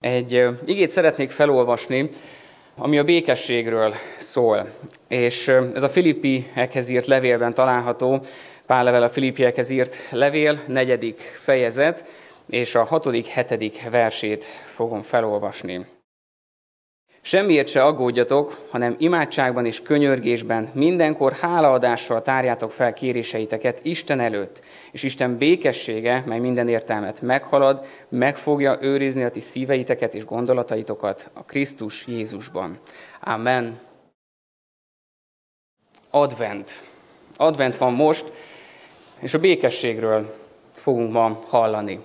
Egy igét szeretnék felolvasni, ami a békességről szól. És ez a Filippiekhez írt levélben található, Pál level a Filippiekhez írt levél, negyedik fejezet, és a hatodik, hetedik versét fogom felolvasni. Semmiért se aggódjatok, hanem imádságban és könyörgésben mindenkor hálaadással tárjátok fel kéréseiteket Isten előtt, és Isten békessége, mely minden értelmet meghalad, meg fogja őrizni a ti szíveiteket és gondolataitokat a Krisztus Jézusban. Amen. Advent. Advent van most, és a békességről fogunk ma hallani.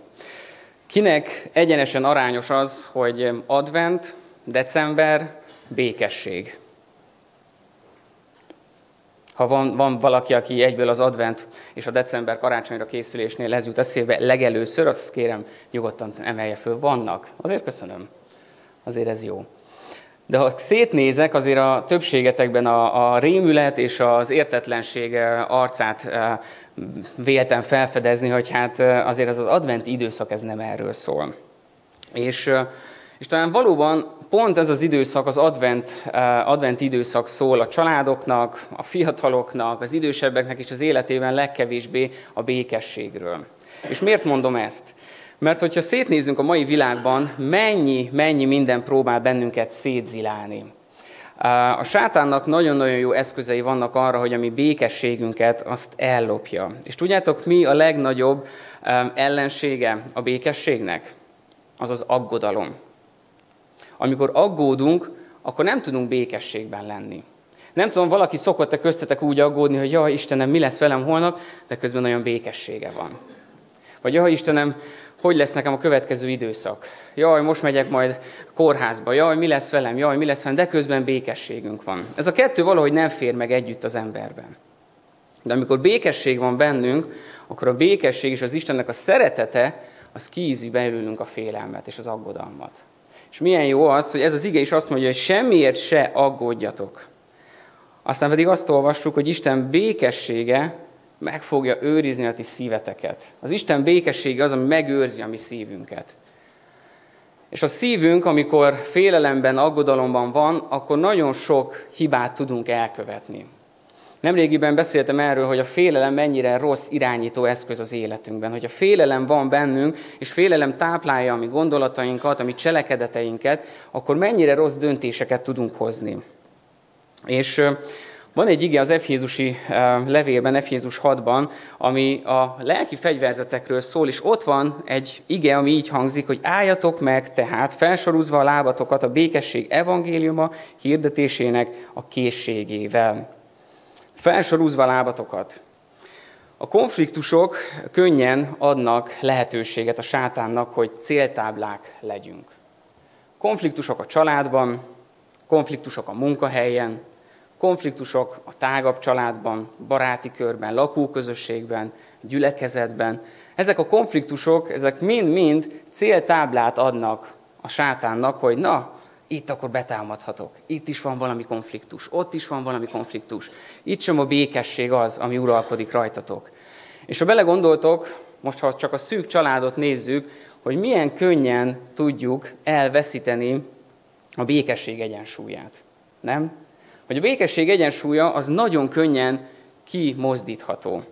Kinek egyenesen arányos az, hogy advent, december, békesség. Ha van, van valaki, aki egyből az advent és a december karácsonyra készülésnél ez jut eszébe legelőször, azt kérem nyugodtan emelje föl. Vannak. Azért köszönöm. Azért ez jó. De ha szétnézek, azért a többségetekben a, a rémület és az értetlenség arcát véltem felfedezni, hogy hát azért az, az advent időszak ez nem erről szól. És, és talán valóban pont ez az időszak, az advent, advent időszak szól a családoknak, a fiataloknak, az idősebbeknek is az életében legkevésbé a békességről. És miért mondom ezt? Mert hogyha szétnézünk a mai világban, mennyi, mennyi minden próbál bennünket szétzilálni. A sátánnak nagyon-nagyon jó eszközei vannak arra, hogy a mi békességünket azt ellopja. És tudjátok, mi a legnagyobb ellensége a békességnek? Az az aggodalom. Amikor aggódunk, akkor nem tudunk békességben lenni. Nem tudom, valaki szokott-e köztetek úgy aggódni, hogy jaj, Istenem, mi lesz velem holnap, de közben nagyon békessége van. Vagy jaj, Istenem, hogy lesz nekem a következő időszak? Jaj, most megyek majd kórházba, jaj, mi lesz velem, jaj, mi lesz velem, de közben békességünk van. Ez a kettő valahogy nem fér meg együtt az emberben. De amikor békesség van bennünk, akkor a békesség és az Istennek a szeretete, az kiízi belőlünk a félelmet és az aggodalmat. És milyen jó az, hogy ez az ige is azt mondja, hogy semmiért se aggódjatok. Aztán pedig azt olvassuk, hogy Isten békessége meg fogja őrizni a ti szíveteket. Az Isten békessége az, ami megőrzi a mi szívünket. És a szívünk, amikor félelemben, aggodalomban van, akkor nagyon sok hibát tudunk elkövetni. Nemrégiben beszéltem erről, hogy a félelem mennyire rossz irányító eszköz az életünkben. Hogy a félelem van bennünk, és félelem táplálja a mi gondolatainkat, a mi cselekedeteinket, akkor mennyire rossz döntéseket tudunk hozni. És van egy ige az Efézusi levélben, Efézus 6-ban, ami a lelki fegyverzetekről szól, és ott van egy ige, ami így hangzik, hogy álljatok meg tehát felsorúzva a lábatokat a békesség evangéliuma hirdetésének a készségével felsorúzva lábatokat. A konfliktusok könnyen adnak lehetőséget a sátánnak, hogy céltáblák legyünk. Konfliktusok a családban, konfliktusok a munkahelyen, konfliktusok a tágabb családban, baráti körben, lakóközösségben, gyülekezetben. Ezek a konfliktusok, ezek mind-mind céltáblát adnak a sátánnak, hogy na, itt akkor betámadhatok. Itt is van valami konfliktus, ott is van valami konfliktus. Itt sem a békesség az, ami uralkodik rajtatok. És ha belegondoltok, most ha csak a szűk családot nézzük, hogy milyen könnyen tudjuk elveszíteni a békesség egyensúlyát. Nem? Hogy a békesség egyensúlya az nagyon könnyen kimozdítható.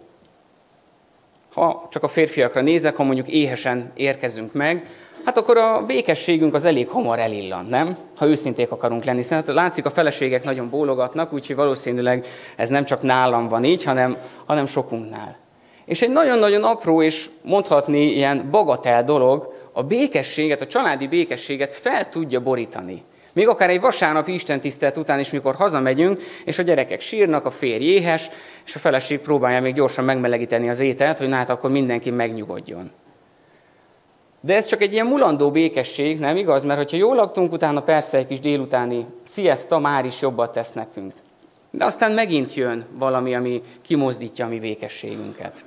Ha csak a férfiakra nézek, ha mondjuk éhesen érkezünk meg, hát akkor a békességünk az elég hamar elillan, nem? Ha őszinték akarunk lenni. Hiszen hát látszik, a feleségek nagyon bólogatnak, úgyhogy valószínűleg ez nem csak nálam van így, hanem, hanem sokunknál. És egy nagyon-nagyon apró és mondhatni ilyen bagatel dolog, a békességet, a családi békességet fel tudja borítani. Még akár egy vasárnapi istentisztelet után is, mikor hazamegyünk, és a gyerekek sírnak, a férj éhes, és a feleség próbálja még gyorsan megmelegíteni az ételt, hogy hát akkor mindenki megnyugodjon. De ez csak egy ilyen mulandó békesség, nem igaz? Mert hogyha jól laktunk, utána persze egy kis délutáni sziaszta már is jobbat tesz nekünk. De aztán megint jön valami, ami kimozdítja a mi békességünket.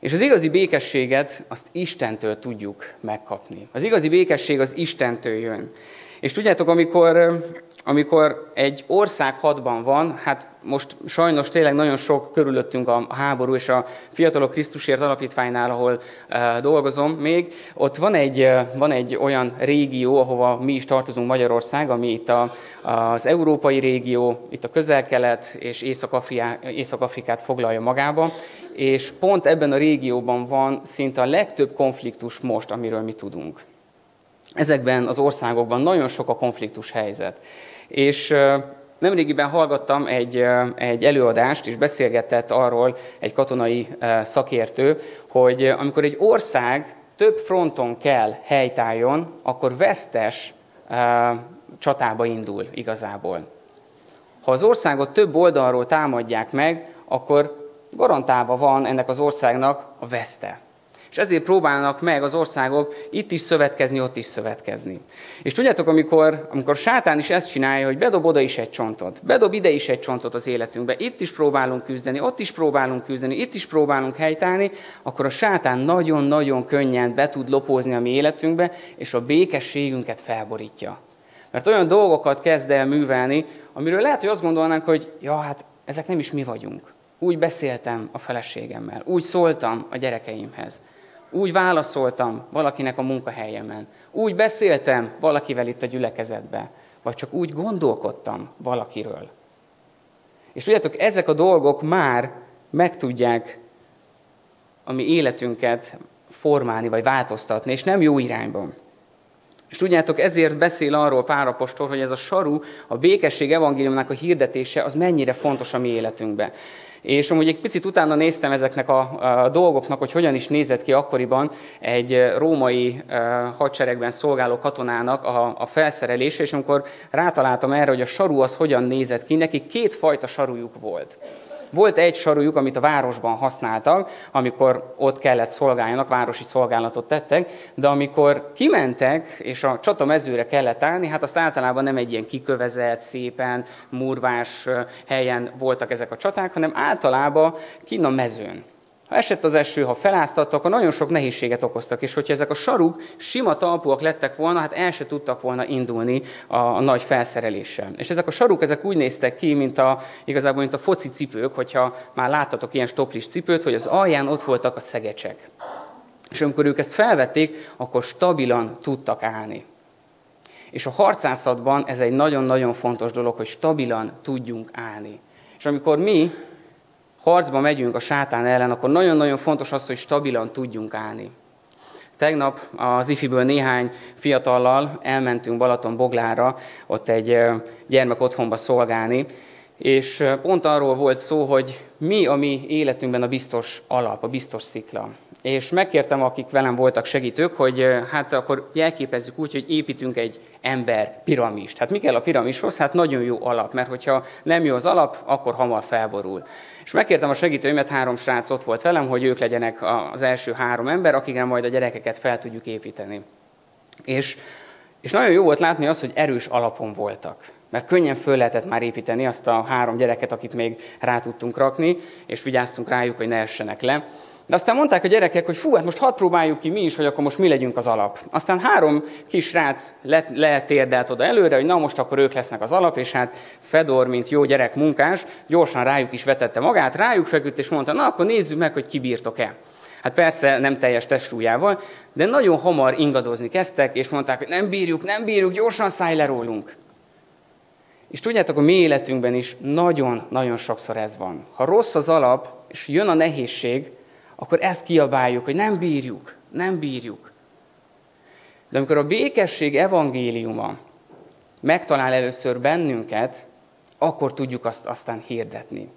És az igazi békességet azt Istentől tudjuk megkapni. Az igazi békesség az Istentől jön. És tudjátok, amikor amikor egy ország hadban van, hát most sajnos tényleg nagyon sok körülöttünk a háború, és a Fiatalok Krisztusért Alapítványnál, ahol dolgozom még, ott van egy, van egy olyan régió, ahova mi is tartozunk Magyarország, ami itt a, az európai régió, itt a közel-kelet és Észak-Afrikát foglalja magába, és pont ebben a régióban van szinte a legtöbb konfliktus most, amiről mi tudunk. Ezekben az országokban nagyon sok a konfliktus helyzet. És nemrégiben hallgattam egy, egy előadást, és beszélgetett arról egy katonai szakértő, hogy amikor egy ország több fronton kell helytálljon, akkor vesztes csatába indul igazából. Ha az országot több oldalról támadják meg, akkor garantálva van ennek az országnak a veszte. És ezért próbálnak meg az országok itt is szövetkezni, ott is szövetkezni. És tudjátok, amikor, amikor sátán is ezt csinálja, hogy bedob oda is egy csontot, bedob ide is egy csontot az életünkbe, itt is próbálunk küzdeni, ott is próbálunk küzdeni, itt is próbálunk helytállni, akkor a sátán nagyon-nagyon könnyen be tud lopózni a mi életünkbe, és a békességünket felborítja. Mert olyan dolgokat kezd el művelni, amiről lehet, hogy azt gondolnánk, hogy ja, hát ezek nem is mi vagyunk. Úgy beszéltem a feleségemmel, úgy szóltam a gyerekeimhez. Úgy válaszoltam valakinek a munkahelyemen. Úgy beszéltem valakivel itt a gyülekezetbe. Vagy csak úgy gondolkodtam valakiről. És tudjátok, ezek a dolgok már meg tudják a mi életünket formálni, vagy változtatni, és nem jó irányban. És tudjátok, ezért beszél arról Pál apostol, hogy ez a saru, a békesség evangéliumnak a hirdetése, az mennyire fontos a mi életünkben. És amúgy egy picit utána néztem ezeknek a, a dolgoknak, hogy hogyan is nézett ki akkoriban egy római uh, hadseregben szolgáló katonának a, a felszerelése, és amikor rátaláltam erre, hogy a saru az hogyan nézett ki, neki két fajta sarujuk volt. Volt egy sarujuk, amit a városban használtak, amikor ott kellett szolgáljanak, városi szolgálatot tettek, de amikor kimentek, és a csata mezőre kellett állni, hát azt általában nem egy ilyen kikövezett, szépen, murvás helyen voltak ezek a csaták, hanem általában kinn a mezőn. Ha esett az eső, ha feláztattak, akkor nagyon sok nehézséget okoztak, és hogyha ezek a saruk sima talpúak lettek volna, hát el se tudtak volna indulni a, nagy felszereléssel. És ezek a saruk, ezek úgy néztek ki, mint a, igazából, mint a foci cipők, hogyha már láttatok ilyen stoplis cipőt, hogy az alján ott voltak a szegecsek. És amikor ők ezt felvették, akkor stabilan tudtak állni. És a harcászatban ez egy nagyon-nagyon fontos dolog, hogy stabilan tudjunk állni. És amikor mi harcba megyünk a sátán ellen, akkor nagyon-nagyon fontos az, hogy stabilan tudjunk állni. Tegnap az ifiből néhány fiatallal elmentünk Balaton Boglára, ott egy gyermek otthonba szolgálni, és pont arról volt szó, hogy mi a mi életünkben a biztos alap, a biztos szikla. És megkértem, akik velem voltak segítők, hogy hát akkor jelképezzük úgy, hogy építünk egy ember piramist. Hát mi kell a piramishoz? Hát nagyon jó alap, mert hogyha nem jó az alap, akkor hamar felborul. És megkértem a segítőimet, három srác ott volt velem, hogy ők legyenek az első három ember, akikre majd a gyerekeket fel tudjuk építeni. És, és nagyon jó volt látni azt, hogy erős alapon voltak mert könnyen föl lehetett már építeni azt a három gyereket, akit még rá tudtunk rakni, és vigyáztunk rájuk, hogy ne essenek le. De aztán mondták a gyerekek, hogy fú, hát most hadd próbáljuk ki mi is, hogy akkor most mi legyünk az alap. Aztán három kis srác letérdelt oda előre, hogy na most akkor ők lesznek az alap, és hát Fedor, mint jó gyerek munkás, gyorsan rájuk is vetette magát, rájuk feküdt, és mondta, na akkor nézzük meg, hogy kibírtok-e. Hát persze nem teljes testújával, de nagyon hamar ingadozni kezdtek, és mondták, hogy nem bírjuk, nem bírjuk, gyorsan szállj le rólunk. És tudjátok, a mi életünkben is nagyon-nagyon sokszor ez van. Ha rossz az alap, és jön a nehézség, akkor ezt kiabáljuk, hogy nem bírjuk, nem bírjuk. De amikor a békesség evangéliuma megtalál először bennünket, akkor tudjuk azt aztán hirdetni.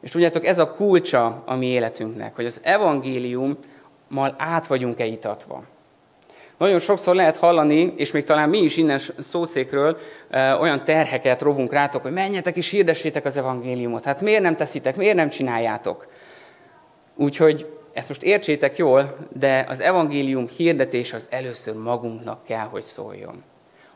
És tudjátok, ez a kulcsa a mi életünknek, hogy az evangéliummal át vagyunk-e itatva. Nagyon sokszor lehet hallani, és még talán mi is innen szószékről olyan terheket rovunk rátok, hogy menjetek és hirdessétek az evangéliumot. Hát miért nem teszitek, miért nem csináljátok? Úgyhogy ezt most értsétek jól, de az evangélium hirdetés az először magunknak kell, hogy szóljon.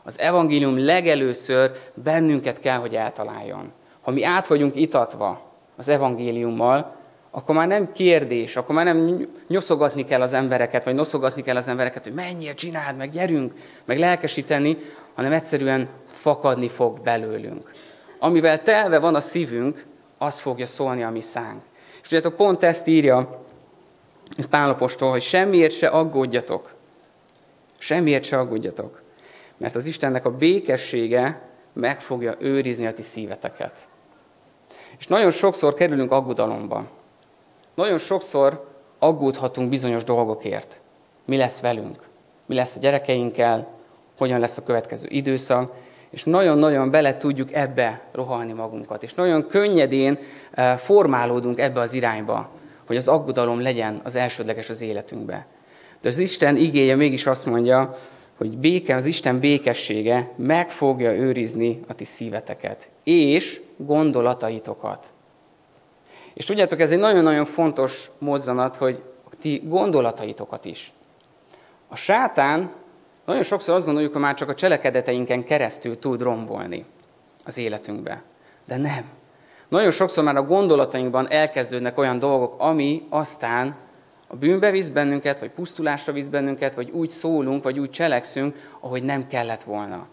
Az evangélium legelőször bennünket kell, hogy eltaláljon. Ha mi át vagyunk itatva az evangéliummal, akkor már nem kérdés, akkor már nem nyoszogatni kell az embereket, vagy noszogatni kell az embereket, hogy menjél, csináld, meg gyerünk, meg lelkesíteni, hanem egyszerűen fakadni fog belőlünk. Amivel telve van a szívünk, az fogja szólni a mi szánk. És tudjátok, pont ezt írja Pálapostól, hogy semmiért se aggódjatok. Semmiért se aggódjatok. Mert az Istennek a békessége meg fogja őrizni a ti szíveteket. És nagyon sokszor kerülünk aggodalomba. Nagyon sokszor aggódhatunk bizonyos dolgokért. Mi lesz velünk? Mi lesz a gyerekeinkkel? Hogyan lesz a következő időszak? És nagyon-nagyon bele tudjuk ebbe rohalni magunkat. És nagyon könnyedén eh, formálódunk ebbe az irányba, hogy az aggodalom legyen az elsődleges az életünkbe. De az Isten igéje mégis azt mondja, hogy béke, az Isten békessége meg fogja őrizni a ti szíveteket, és gondolataitokat. És tudjátok, ez egy nagyon-nagyon fontos mozzanat, hogy ti gondolataitokat is. A sátán nagyon sokszor azt gondoljuk, hogy már csak a cselekedeteinken keresztül tud rombolni az életünkbe. De nem. Nagyon sokszor már a gondolatainkban elkezdődnek olyan dolgok, ami aztán a bűnbe visz bennünket, vagy pusztulásra visz bennünket, vagy úgy szólunk, vagy úgy cselekszünk, ahogy nem kellett volna.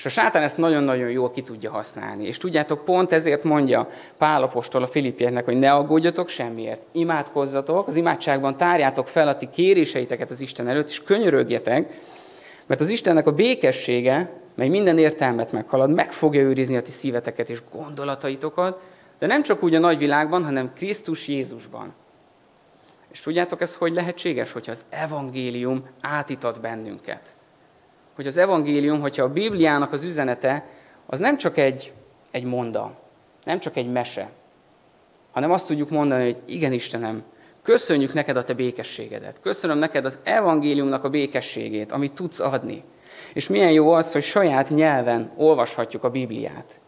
És a sátán ezt nagyon-nagyon jól ki tudja használni. És tudjátok, pont ezért mondja Pál apostol a Filippieknek, hogy ne aggódjatok semmiért, imádkozzatok, az imádságban tárjátok fel a ti kéréseiteket az Isten előtt, és könyörögjetek, mert az Istennek a békessége, mely minden értelmet meghalad, meg fogja őrizni a ti szíveteket és gondolataitokat, de nem csak úgy a nagyvilágban, hanem Krisztus Jézusban. És tudjátok ez, hogy lehetséges, hogyha az evangélium átítat bennünket. Hogy az evangélium, hogyha a Bibliának az üzenete, az nem csak egy, egy monda, nem csak egy mese, hanem azt tudjuk mondani, hogy igen Istenem, köszönjük neked a te békességedet. Köszönöm neked az evangéliumnak a békességét, amit tudsz adni. És milyen jó az, hogy saját nyelven olvashatjuk a Bibliát.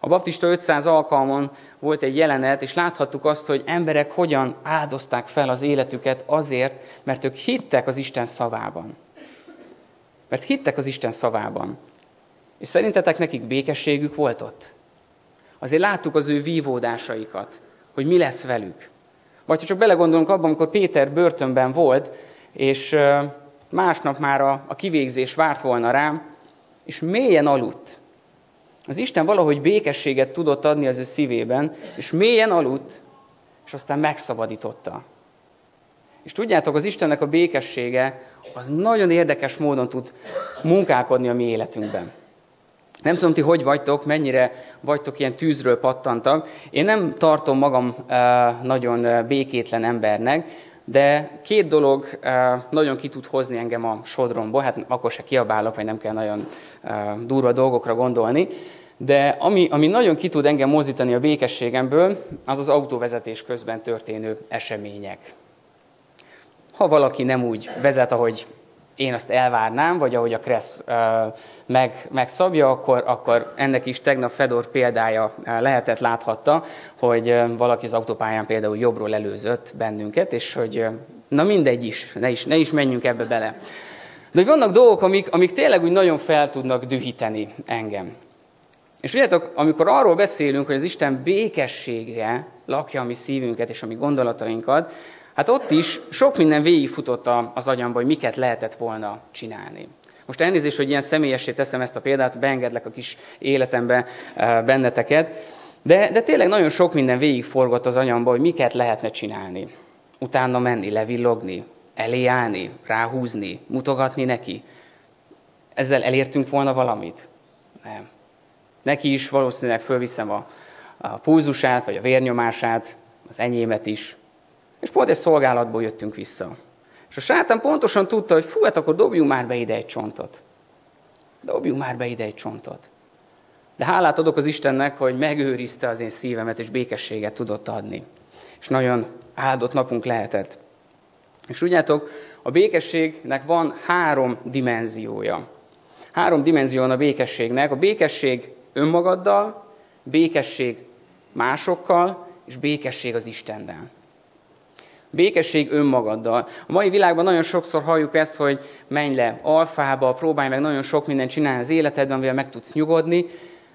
A baptista 500 alkalmon volt egy jelenet, és láthattuk azt, hogy emberek hogyan áldozták fel az életüket azért, mert ők hittek az Isten szavában. Mert hittek az Isten szavában. És szerintetek nekik békességük volt ott? Azért láttuk az ő vívódásaikat, hogy mi lesz velük. Vagy ha csak belegondolunk abban, amikor Péter börtönben volt, és másnap már a, a kivégzés várt volna rám, és mélyen aludt. Az Isten valahogy békességet tudott adni az ő szívében, és mélyen aludt, és aztán megszabadította. És tudjátok, az Istennek a békessége az nagyon érdekes módon tud munkálkodni a mi életünkben. Nem tudom, ti hogy vagytok, mennyire vagytok ilyen tűzről pattantak. Én nem tartom magam nagyon békétlen embernek, de két dolog nagyon ki tud hozni engem a sodromból, hát akkor se kiabálok, vagy nem kell nagyon durva dolgokra gondolni, de ami, ami nagyon ki tud engem mozdítani a békességemből, az az autóvezetés közben történő események. Ha valaki nem úgy vezet, ahogy én azt elvárnám, vagy ahogy a Kressz meg, megszabja, akkor, akkor ennek is tegnap Fedor példája lehetett, láthatta, hogy valaki az autópályán például jobbról előzött bennünket, és hogy na mindegy is, ne is, ne is menjünk ebbe bele. De hogy vannak dolgok, amik, amik tényleg úgy nagyon fel tudnak dühíteni engem. És tudjátok, amikor arról beszélünk, hogy az Isten békességre lakja a mi szívünket és a mi gondolatainkat, Hát ott is sok minden végigfutott az agyamba, hogy miket lehetett volna csinálni. Most elnézést, hogy ilyen személyessé teszem ezt a példát, beengedlek a kis életembe eh, benneteket, de, de tényleg nagyon sok minden végigforgott az anyamba, hogy miket lehetne csinálni. Utána menni, levillogni, elé állni, ráhúzni, mutogatni neki. Ezzel elértünk volna valamit? Nem. Neki is valószínűleg fölviszem a, a pulzusát, vagy a vérnyomását, az enyémet is, és pont egy szolgálatból jöttünk vissza. És a sátán pontosan tudta, hogy fú, hát akkor dobjunk már be ide egy csontot. Dobjunk már be ide egy csontot. De hálát adok az Istennek, hogy megőrizte az én szívemet, és békességet tudott adni. És nagyon áldott napunk lehetett. És tudjátok, a békességnek van három dimenziója. Három dimenzió a békességnek. A békesség önmagaddal, békesség másokkal, és békesség az Istennel. Békesség önmagaddal. A mai világban nagyon sokszor halljuk ezt, hogy menj le alfába, próbálj meg nagyon sok mindent csinálni az életedben, amivel meg tudsz nyugodni.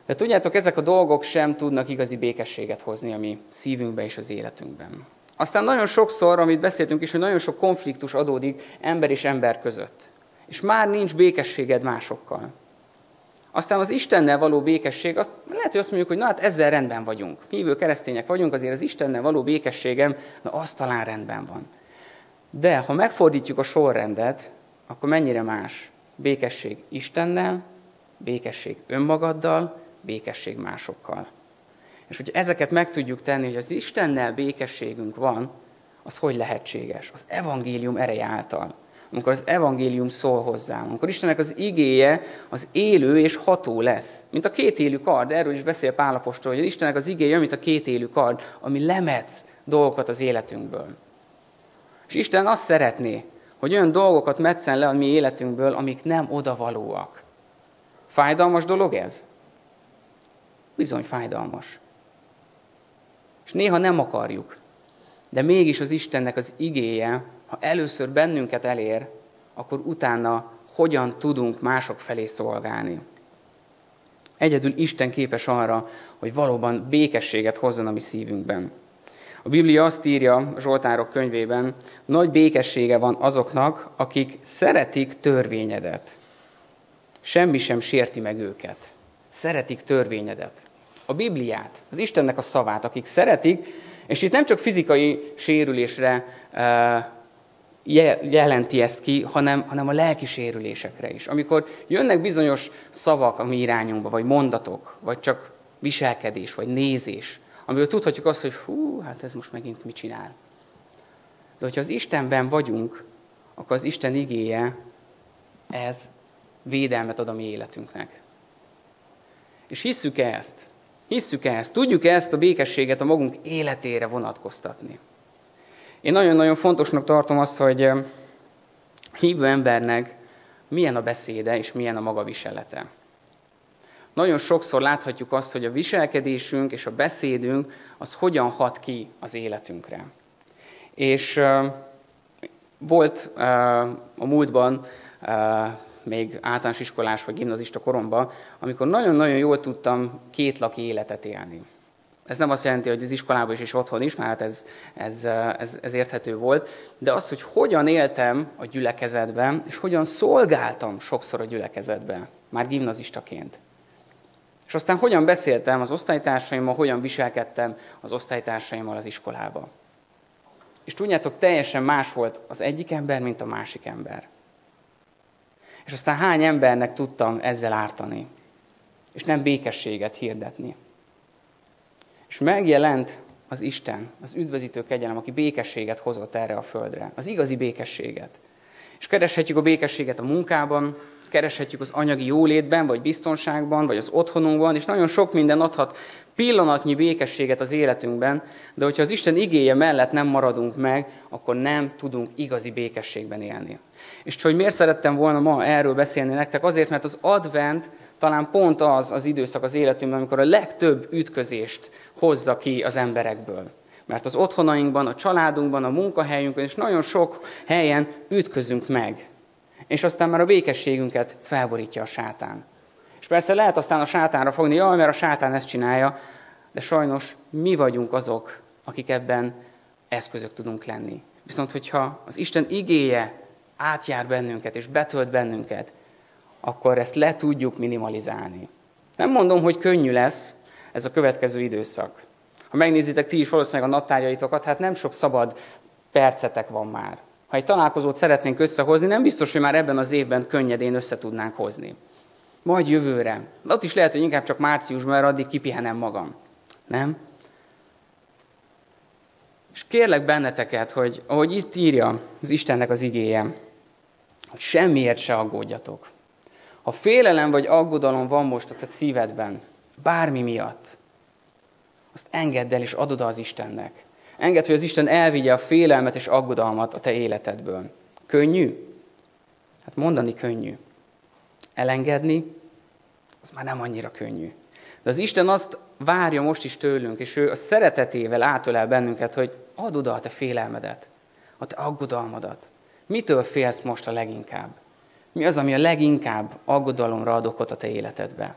De tudjátok, ezek a dolgok sem tudnak igazi békességet hozni a mi szívünkbe és az életünkben. Aztán nagyon sokszor, amit beszéltünk is, hogy nagyon sok konfliktus adódik ember és ember között. És már nincs békességed másokkal. Aztán az Istennel való békesség, azt, lehet, hogy azt mondjuk, hogy na hát ezzel rendben vagyunk. Hívő keresztények vagyunk, azért az Istennel való békességem, na az talán rendben van. De ha megfordítjuk a sorrendet, akkor mennyire más? Békesség Istennel, békesség önmagaddal, békesség másokkal. És hogy ezeket meg tudjuk tenni, hogy az Istennel békességünk van, az hogy lehetséges? Az evangélium ereje által. Amikor az evangélium szól hozzám, amikor Istennek az igéje az élő és ható lesz. Mint a két élő kard, erről is beszél Pálapostól, hogy Istennek az igéje, mint a két élő kard, ami lemetsz dolgokat az életünkből. És Isten azt szeretné, hogy olyan dolgokat metszen le a mi életünkből, amik nem odavalóak. Fájdalmas dolog ez? Bizony fájdalmas. És néha nem akarjuk. De mégis az Istennek az igéje, ha először bennünket elér, akkor utána hogyan tudunk mások felé szolgálni. Egyedül Isten képes arra, hogy valóban békességet hozzon a mi szívünkben. A Biblia azt írja Zsoltárok könyvében, nagy békessége van azoknak, akik szeretik törvényedet. Semmi sem sérti meg őket. Szeretik törvényedet a Bibliát, az Istennek a szavát, akik szeretik, és itt nem csak fizikai sérülésre jelenti ezt ki, hanem, hanem a lelki sérülésekre is. Amikor jönnek bizonyos szavak a mi irányunkba, vagy mondatok, vagy csak viselkedés, vagy nézés, amiből tudhatjuk azt, hogy fú, hát ez most megint mit csinál. De hogyha az Istenben vagyunk, akkor az Isten igéje, ez védelmet ad a mi életünknek. És hisszük -e ezt? Hisszük-e ezt? Tudjuk-e ezt a békességet a magunk életére vonatkoztatni? Én nagyon-nagyon fontosnak tartom azt, hogy hívő embernek milyen a beszéde és milyen a maga viselete. Nagyon sokszor láthatjuk azt, hogy a viselkedésünk és a beszédünk az hogyan hat ki az életünkre. És uh, volt uh, a múltban uh, még általános iskolás vagy gimnazista koromban, amikor nagyon-nagyon jól tudtam két laki életet élni. Ez nem azt jelenti, hogy az iskolában is és otthon is, mert hát ez, ez, ez, ez érthető volt, de az, hogy hogyan éltem a gyülekezetben, és hogyan szolgáltam sokszor a gyülekezetben, már gimnazistaként. És aztán hogyan beszéltem az osztálytársaimmal, hogyan viselkedtem az osztálytársaimmal az iskolába. És tudjátok, teljesen más volt az egyik ember, mint a másik ember. És aztán hány embernek tudtam ezzel ártani, és nem békességet hirdetni. És megjelent az Isten, az üdvözítő kegyelem, aki békességet hozott erre a földre. Az igazi békességet. És kereshetjük a békességet a munkában, kereshetjük az anyagi jólétben, vagy biztonságban, vagy az otthonunkban, és nagyon sok minden adhat pillanatnyi békességet az életünkben, de hogyha az Isten igéje mellett nem maradunk meg, akkor nem tudunk igazi békességben élni. És hogy miért szerettem volna ma erről beszélni nektek? Azért, mert az advent talán pont az az időszak az életünkben, amikor a legtöbb ütközést hozza ki az emberekből. Mert az otthonainkban, a családunkban, a munkahelyünkön, és nagyon sok helyen ütközünk meg. És aztán már a békességünket felborítja a sátán. És persze lehet aztán a sátánra fogni, jaj, mert a sátán ezt csinálja, de sajnos mi vagyunk azok, akik ebben eszközök tudunk lenni. Viszont, hogyha az Isten igéje átjár bennünket és betölt bennünket, akkor ezt le tudjuk minimalizálni. Nem mondom, hogy könnyű lesz ez a következő időszak. Ha megnézitek ti is valószínűleg a naptárjaitokat, hát nem sok szabad percetek van már. Ha egy találkozót szeretnénk összehozni, nem biztos, hogy már ebben az évben könnyedén össze tudnánk hozni. Majd jövőre. Ott is lehet, hogy inkább csak márciusban, mert addig kipihenem magam. Nem? És kérlek benneteket, hogy ahogy itt írja az Istennek az igéje, hogy semmiért se aggódjatok. Ha félelem vagy aggodalom van most a te szívedben, bármi miatt, azt engedd el és adod az Istennek. Engedd, hogy az Isten elvigye a félelmet és aggodalmat a te életedből. Könnyű? Hát mondani könnyű. Elengedni, az már nem annyira könnyű. De az Isten azt várja most is tőlünk, és ő a szeretetével átölel bennünket, hogy add oda a te félelmedet, a te aggodalmadat. Mitől félsz most a leginkább? Mi az, ami a leginkább aggodalomra ad okot a te életedbe?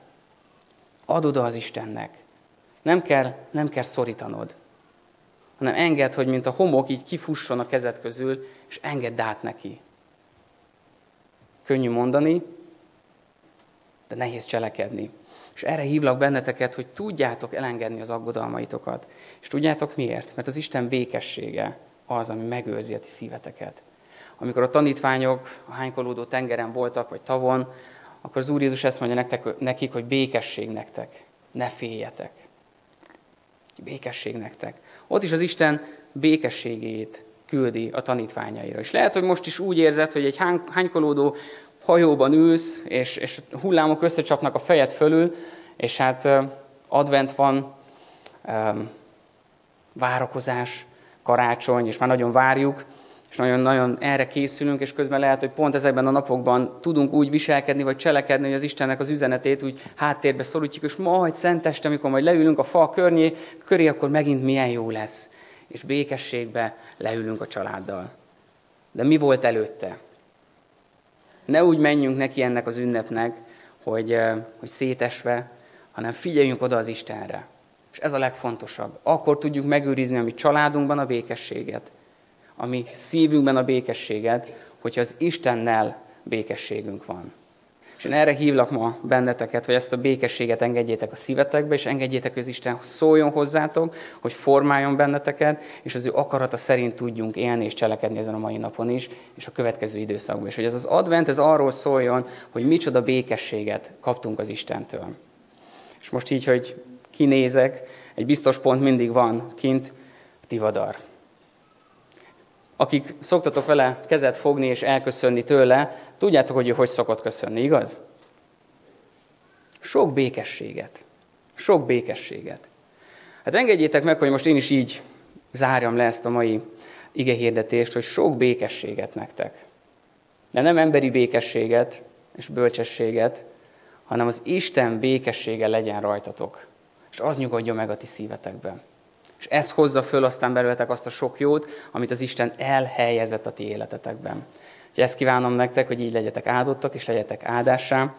Add oda az Istennek. Nem kell, nem kell szorítanod, hanem enged, hogy mint a homok így kifusson a kezed közül, és engedd át neki. Könnyű mondani, de nehéz cselekedni. És erre hívlak benneteket, hogy tudjátok elengedni az aggodalmaitokat. És tudjátok miért? Mert az Isten békessége az, ami megőrzi a ti szíveteket. Amikor a tanítványok a hánykolódó tengeren voltak, vagy tavon, akkor az Úr Jézus ezt mondja nektek, nekik, hogy békesség nektek, ne féljetek. Békesség nektek. Ott is az Isten békességét küldi a tanítványaira. És lehet, hogy most is úgy érzed, hogy egy hánykolódó hajóban ülsz, és, és hullámok összecsapnak a fejed fölül, és hát advent van, várakozás, karácsony, és már nagyon várjuk, és nagyon-nagyon erre készülünk, és közben lehet, hogy pont ezekben a napokban tudunk úgy viselkedni, vagy cselekedni, hogy az Istennek az üzenetét úgy háttérbe szorítjuk, és majd szenteste, amikor majd leülünk a fa környé, köré, akkor megint milyen jó lesz. És békességbe leülünk a családdal. De mi volt előtte? Ne úgy menjünk neki ennek az ünnepnek, hogy, hogy szétesve, hanem figyeljünk oda az Istenre. És ez a legfontosabb. Akkor tudjuk megőrizni a mi családunkban a békességet, a mi szívünkben a békességet, hogyha az Istennel békességünk van. És én erre hívlak ma benneteket, hogy ezt a békességet engedjétek a szívetekbe, és engedjétek, hogy az Isten szóljon hozzátok, hogy formáljon benneteket, és az ő akarata szerint tudjunk élni és cselekedni ezen a mai napon is, és a következő időszakban is. Hogy ez az advent, ez arról szóljon, hogy micsoda békességet kaptunk az Istentől. És most így, hogy kinézek, egy biztos pont mindig van kint, tivadar akik szoktatok vele kezet fogni és elköszönni tőle, tudjátok, hogy ő hogy szokott köszönni, igaz? Sok békességet. Sok békességet. Hát engedjétek meg, hogy most én is így zárjam le ezt a mai igehirdetést, hogy sok békességet nektek. De nem emberi békességet és bölcsességet, hanem az Isten békessége legyen rajtatok. És az nyugodjon meg a ti szívetekben. És ez hozza föl aztán belőletek azt a sok jót, amit az Isten elhelyezett a ti életetekben. Úgyhogy ezt kívánom nektek, hogy így legyetek áldottak, és legyetek áldássá.